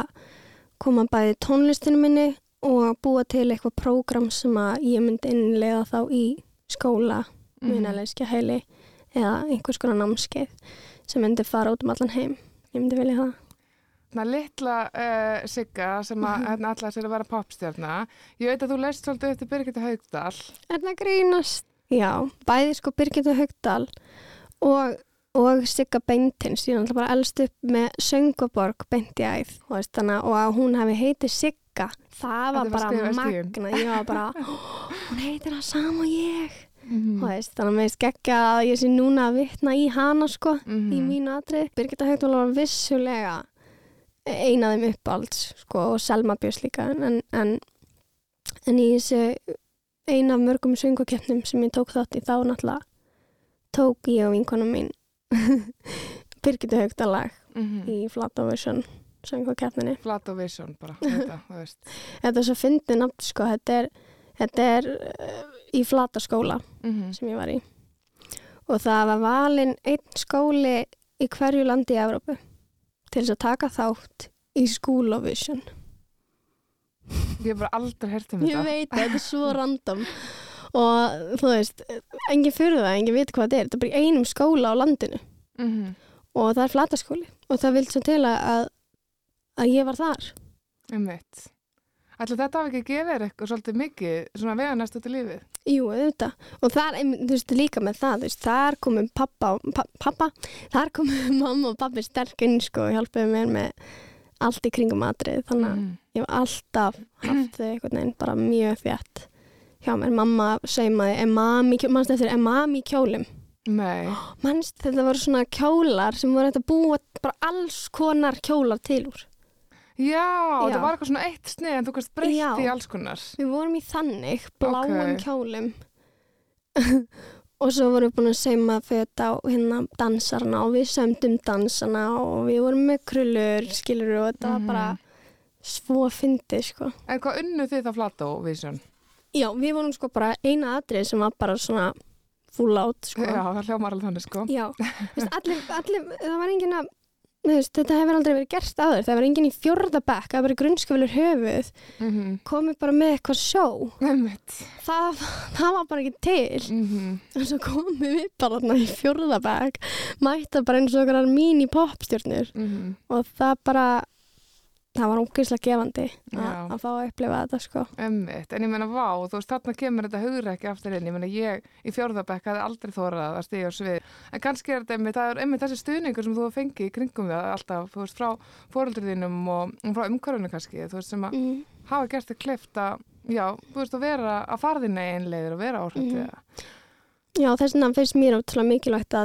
koma bæði tónlistinu minni og búa til eitthvað prógram sem að ég myndi innlega þá í skóla, Mhm. munalegskja heili eða einhvers konar námskeið sem myndi fara út um allan heim ég myndi vilja það Að litla uh, Sigga sem að Mhm. hérna allar sér að vera popstjörna. Ég veit að þú leist svolítið eftir Birgitta Haugdal. Það grínast? Já, bæði sko Birgitta Haugdal og, og Sigga Beintins, ég er náttúrulega bara elst upp með Sönguborg beint í æð og, og að hún hefði heitið Sigga, það var var bara magna, ég var bara, hún heitir það sama og ég. Mm. Og veist, þannig að mér skekka að ég sé núna að vitna í hana sko, Mhm. í mínu atrið. Birgitta Haugdal var vissulega eina af þeim uppáhalds sko, og Selma Björns líka en, en, en í þessu eina af mörgum söngukeppnum sem ég tók þátt í þá náttúrulega tók ég og vinkonum mín Birgitta Haugdal lag Mm. í Flatovision söngukeppninni. Flat og Vision bara, þetta, þú veist. Þetta er svo fyndið nafn sko, þetta er, þetta er uh, í Flataskóla Mm. sem ég var í og það var valinn einn skóli í hverju landi í Evrópu til þess að taka þátt í School of Vision Ég hef bara aldrei hert um ég þetta. veit að þetta er svo random og þú veist engin fyrir það, engin veit hvað þetta er þetta er bara einum skóla á landinu Mm. og það er flataskóli og það vildi svo til að, að, að ég var þar Um mitt. Ætli þetta hafi ekki gefið þér eitthvað svolítið mikið svona vega næstu til lífið? Jú, auðvitað. Og þar, einmitt, þú veist, líka með það, þú veist, þar komum pappa, og- pa, pappa, þar komum mamma og pappi sterk inn, sko, og hjálpuðu mér með allt í kringum atrið. Þannig að Mm. ég hef alltaf haft þau einhvern veginn bara mjög þétt hjá mér. Mamma saumaði, er mami, mannst eftir, er mami í kjólum? Nei. Mannst, þetta voru svona kjólar sem voru hægt að búa bara alls konar kjólar til úr. Já, það var eitthvað svona eitt snið en þú kannst breytt Já. í alls konar. Við vorum í þannig, bláum Ok. kjólum og svo vorum við búin að seima föt á hérna dansarna og við sömdum dansarna og við vorum með krullur, skilur og þetta Mhm. var bara svo fyndið, sko. En hvað unnu þið það Flat og Vision? Já, við vorum sko bara eina atrið sem var bara svona full out, sko. Já, það hljómar alveg þannig sko. Já, allir, allir, það var engin að, veist, þetta hefur aldrei verið gert áður, það var engin í fjórða bekk, það var bara grunnskafilur höfuð, Mm komið bara með eitthvað sjó, það, það var bara ekki til. Mm og svo komum við bara þarna í fjórðabæk mætta bara eins og okkar mini popstjörnur -hmm. og það bara það var ógeðslega gefandi að fá að upplifa þetta sko Einmitt. En ég meina, vá, þú veist, þarna kemur þetta hugur ekki aftur inn. Ég meina, ég í fjórðabekk hafði aldrei þórað að stíga á svið. En kannski er þetta einmitt, það er einmitt þessi stuðningur sem þú fengið í kringum það alltaf, þú veist, frá fóröldur þínum og, frá umhverfunu kannski, þú veist, sem að mm. hafa gert þig klift að, já, þú veist, að vera að eigin leiðir og vera áhrif við það. Já, þess vegna finnst mér ótrúlega mikilvægt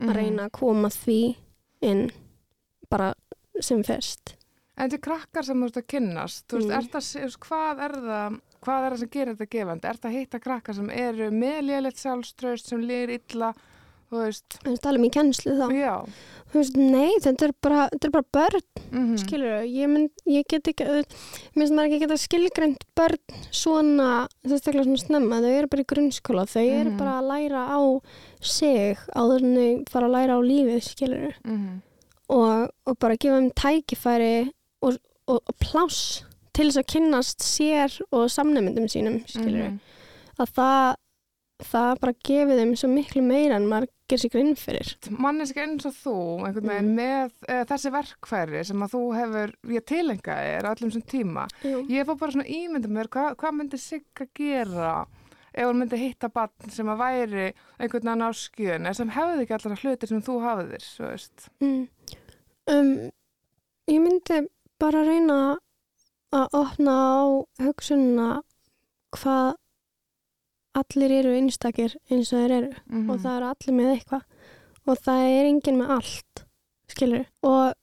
tækifæri að Mhm. reyna að koma því inn bara sem fyrst En til krakkar sem þú veist að kynnast, þú veist, Mm. er það, hvað er það, hvað er það sem gerir þetta gefandi? Er það að hitta krakkar sem eru með lélitt sjálfströst, sem lýr illa, þú veist, en tala um í kennslu þá já. þú veist, nei, þetta er bara, þetta er bara börn Mm skilur ég, mynd, ég get ekki mér finnst maður ekki geta skilgreint börn svona, þessaklega svona snemma þau eru bara í grunnskóla, þau eru Mhm. bara að læra á sig en þau fara að læra á lífið, skilur -hmm. og, og bara gefa þeim tækifæri og, og, og pláss til þess að kynnast sér og samnefndum sínum, skilur Mhm. að það það bara gefið þeim svo miklu meira en maður gerir sig grinn fyrir Manneski eins og þú, einhvern veginn, Mm. með e, þessi verkfæri sem að þú hefur, ég tilenga er á öllum sem tíma. Jú. Ég fór bara svona ímyndum mér, hvað, hvað myndi Sigga gera ef hún myndi hitta barn sem að væri einhvern veginn á skjön, sem hefði ekki allar hluti sem þú hafðir, svo veist. Mm. Um, ég myndi bara reyna að opna á hugsununa hvað allir eru einstakir eins og þeir eru. Mm og það eru allir með eitthvað. Og það er enginn með allt skilur og,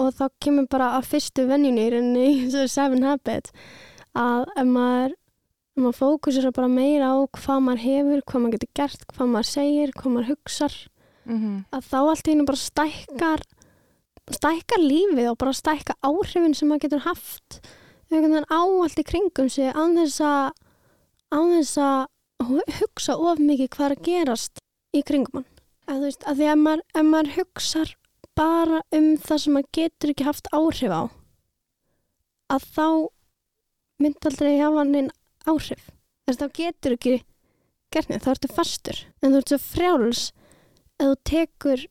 og þá kemur bara að fyrstu venjunni í rauninni í þessu seven habits að ef maður maður fókusir bara meira á hvað maður hefur, hvað maður getur gert, hvað maður segir, hvað maður hugsar -hmm. að þá allt í hennu bara stækkar stækkar lífið og bara stækkar áhrifin sem maður getur haft. Einhvern veginn á allt í kringum sig án þess að án þess að hu- hugsa of mikið hvað er að gerast í kringum hann. Að þú veist, að því að maður, ef maður hugsar bara um það sem maður getur ekki haft áhrif á að þá myndi aldrei hafa hann áhrif. Þess að þá getur ekki skertni þá ertu fastur. En þú ert svo frjáls að þú tekur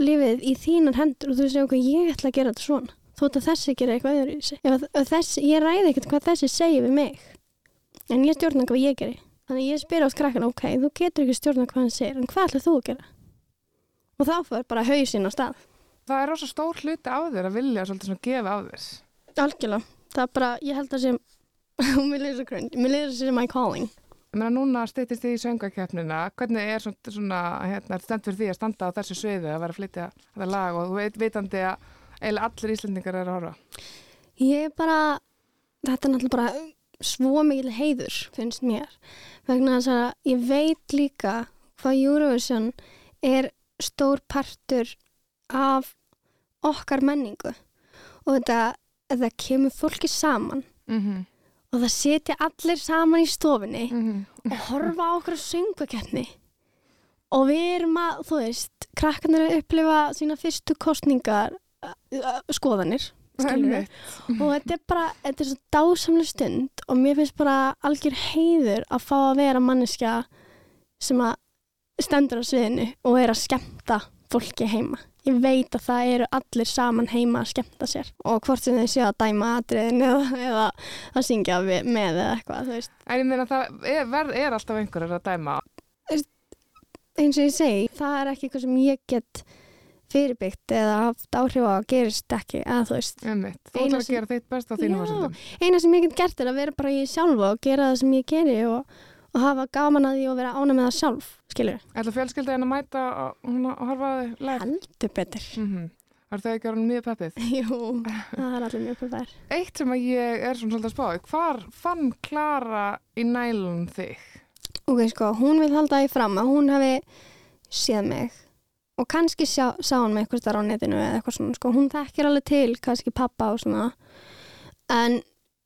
lífið í þínar hendur og þú segir okkur ég ætla að gera þetta svona þótt að þessi gera eitthvað öðru í sig ef að- ef þessi, ég ræði ekkert hvað þessi segir við mig en ég stjórna hvað ég geri. Þannig ég spyr átt krakkan ok, þú getur ekki stjórna hvað hann segir en hvað ætlar þú að gera? Og þá fyrir bara hausinn á stað. Það er rosa stór hluti á þér að vilja svolítið svona gefa á þér. algjörlega, það er bara, ég held að sem mér liður svo grunn, mér liður sem my calling. Ég meina núna steytist þið í söngakeppnina, hvernig er svona, svona hérna, stend fyrir því að standa á þessu sviði að vera að flytja þetta lag og þú veit, vitandi að eiginlega allir Íslendingar eru að horfa. Ég er bara, þetta er náttúrulega bara svo mikil heiður, finnst mér. Vegna þess að ég veit líka hvað Eurovision er stór partur af okkar menningu. Og þetta, þetta kemur fólki saman Mm -hmm. og það setja allir saman í stofinni Mm og horfa á okkur söngakeppni. Og við erum að, þú veist, krakkarnir að upplifa sína fyrstu kostningar skoðanir. Og þetta er bara, þetta er svo dásamlega stund og mér finnst bara algjör heiður að fá að vera manneskja sem að stendur á sviðinu og er að skemmta fólki heima. Ég veit að það eru allir saman heima að skemmta sér og hvort sem þau séu að dæma atriðin eða, eða að syngja með eða eitthvað, þú veist. En ég meina það er, verð, er alltaf einhverjar að dæma. Eins og ég segi, það er ekki eitthvað sem ég get fyrirbyggt eða haft áhrif á að gerist ekki, eða þú veist. Einmitt. Þú ætlar að gera þitt best á þínum Já. fórsöndum. eina sem ég get gert er að vera bara ég sjálfa og gera það sem ég geri og, og hafa gaman að því og vera ána með það sjálf skilur, Ætla fjölskylda en að mæta og, hún að horfa live? heldur betur Mm -hmm. Er þau ekki orðin mjög peppið? jú, það er allir mjög pöpar Eitt sem að ég er svona svolítið að spá, hvar fann Klara í nælun þig? ok, sko, hún vil halda og kannski sjá, sá hún mig eitthvað starf á netinu eða eitthvað svona, sko, hún þekkir alveg til kannski pappa og svona. En,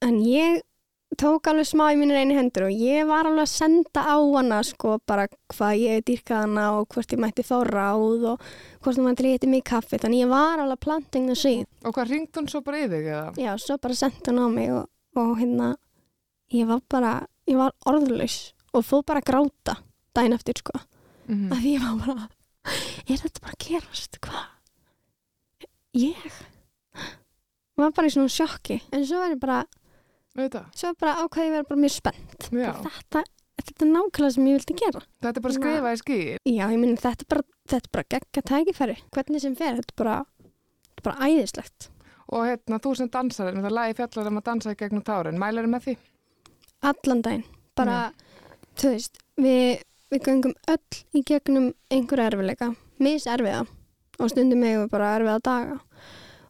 en ég tók alveg smá í mínir einu hendur og ég var alveg að senda á hana sko bara hvað ég dýrkaði hana og hvort ég mætti fá ráð og hvort hún mætti lítið mig kaffi. Þannig ég var alveg planting the seed. Og hvað ringt hún svo bara í þig eða? já, svo bara senda hún á mig og, og hérna ég var bara, ég var orðlaus og fóð bara að gráta daginn eftir sko. Mm að ég var bara er þetta bara að gerast, hvað ég var bara í svona sjokki en svo var ég bara, Auðvitað. svo bara ákvæði ég vera bara mjög spennt Já. þetta, þetta er nákvæmlega sem ég vildi gera Þetta er bara að skrifa í skýr. já, ég minn þetta er bara, þetta er bara geggja tækifæri hvernig sem fer, þetta er bara þetta er bara æðislegt Og hérna, þú sem dansar, það lagi fjallar um að dansa í gegnum tárin. Mælar með því? allan daginn bara, þú veist, við, við göngum öll í gegnum einhver erfileika, mis erfiða og stundum við bara erfiða daga.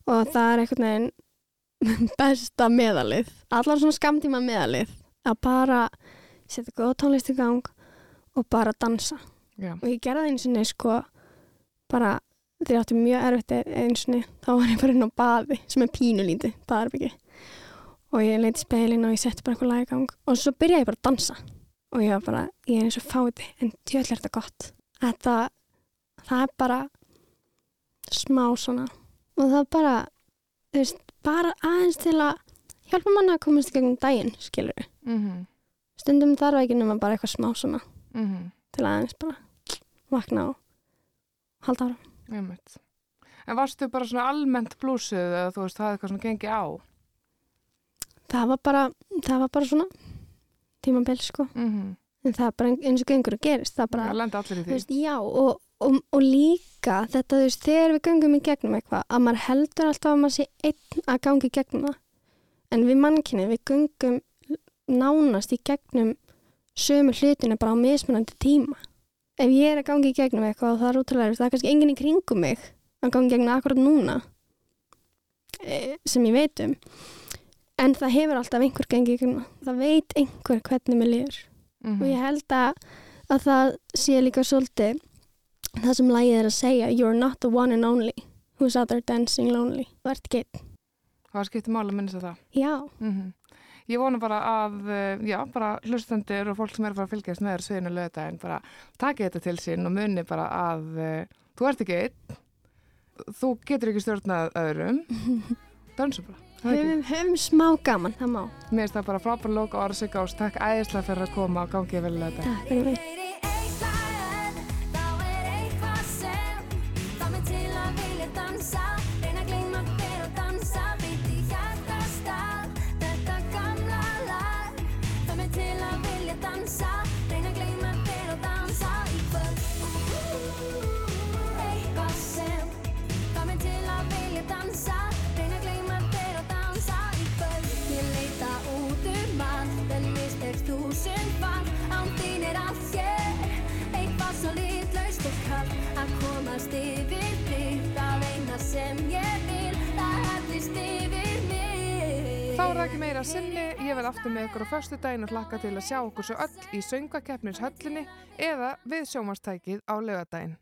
Og það er einhvern veginn besta meðalið allar svona skamtíma meðalið að bara setja góða tónlist í gang og bara dansa. Já. og ég gerði eins og niður sko bara þegar ég átti mjög erfitt eins og niður þá var ég bara inn á baði sem er pínulítið baðarbyggi og ég leiti speilin og ég setti bara eitthvað lag í gang og svo byrjaði ég bara að dansa og ég var bara, ég er eins og fáti en tjöll er þetta gott. Þetta, það er bara smá svona. Og það er bara, þú veist, bara aðeins til að hjálpa manna að komast í gegnum daginn, skilur við Mm stundum þarf ekki nema bara eitthvað smá svona. -hmm. til að aðeins bara vakna og halda ára. En varstu bara svona almennt blúsið eða þú veist, það er eitthvað svona gengi á? það var bara, það var bara svona tímabil sko Mm -hmm. en það er bara eins og gengur að gerist það bara Það veist, já, og, og, og líka þetta, þú veist, þegar við göngum í gegnum eitthvað, að maður heldur alltaf að maður sé einn að gangi í gegnum það. En við mannkynni, við göngum nánast í gegnum sömu hlutinu bara á mismunandi tíma. Ef ég er að gangi í gegnum eitthvað og það er útrúlega, það er kannski enginn í kringum mig að gangi í gegnum akkurat núna, e, sem ég veit um. En það hefur alltaf einhver gengið það. Það veit einhver hvernig mér líður Mm og ég held að, að það sé líka svolítið það sem lagið er að segja you're not the one and only who's out there dancing lonely þú ert einn. Það skiptir máli að minnast það. já, Mm Ég vona bara að, eh, já, bara hlustendur og fólk sem er að fara að fylgjast með þér sviðinu lögdægin bara taki þetta til sín og muni bara að uh, þú ert ekki einn, þú getur ekki stjórnað öðrum, dansu bara. Höfum, höfum smá gaman, það má. Mér finnst það bara frábær lók og orðsig ást. Takk æðislega fyrir að koma og gangið vel þetta. Takk fyrir mig. Þúsund fall Án þín er allt hér. Eitthvað svo litlaust og kallt Að komast yfir þig Það eina sem ég vil Það hellist yfir mig. Þá er það ekki meira sinni, ég verð aftur með ykkur á föstu daginn og hlakka til að sjá okkur svo öll í söngakeppnishöllinni eða við sjómanstækið á lögadaginn.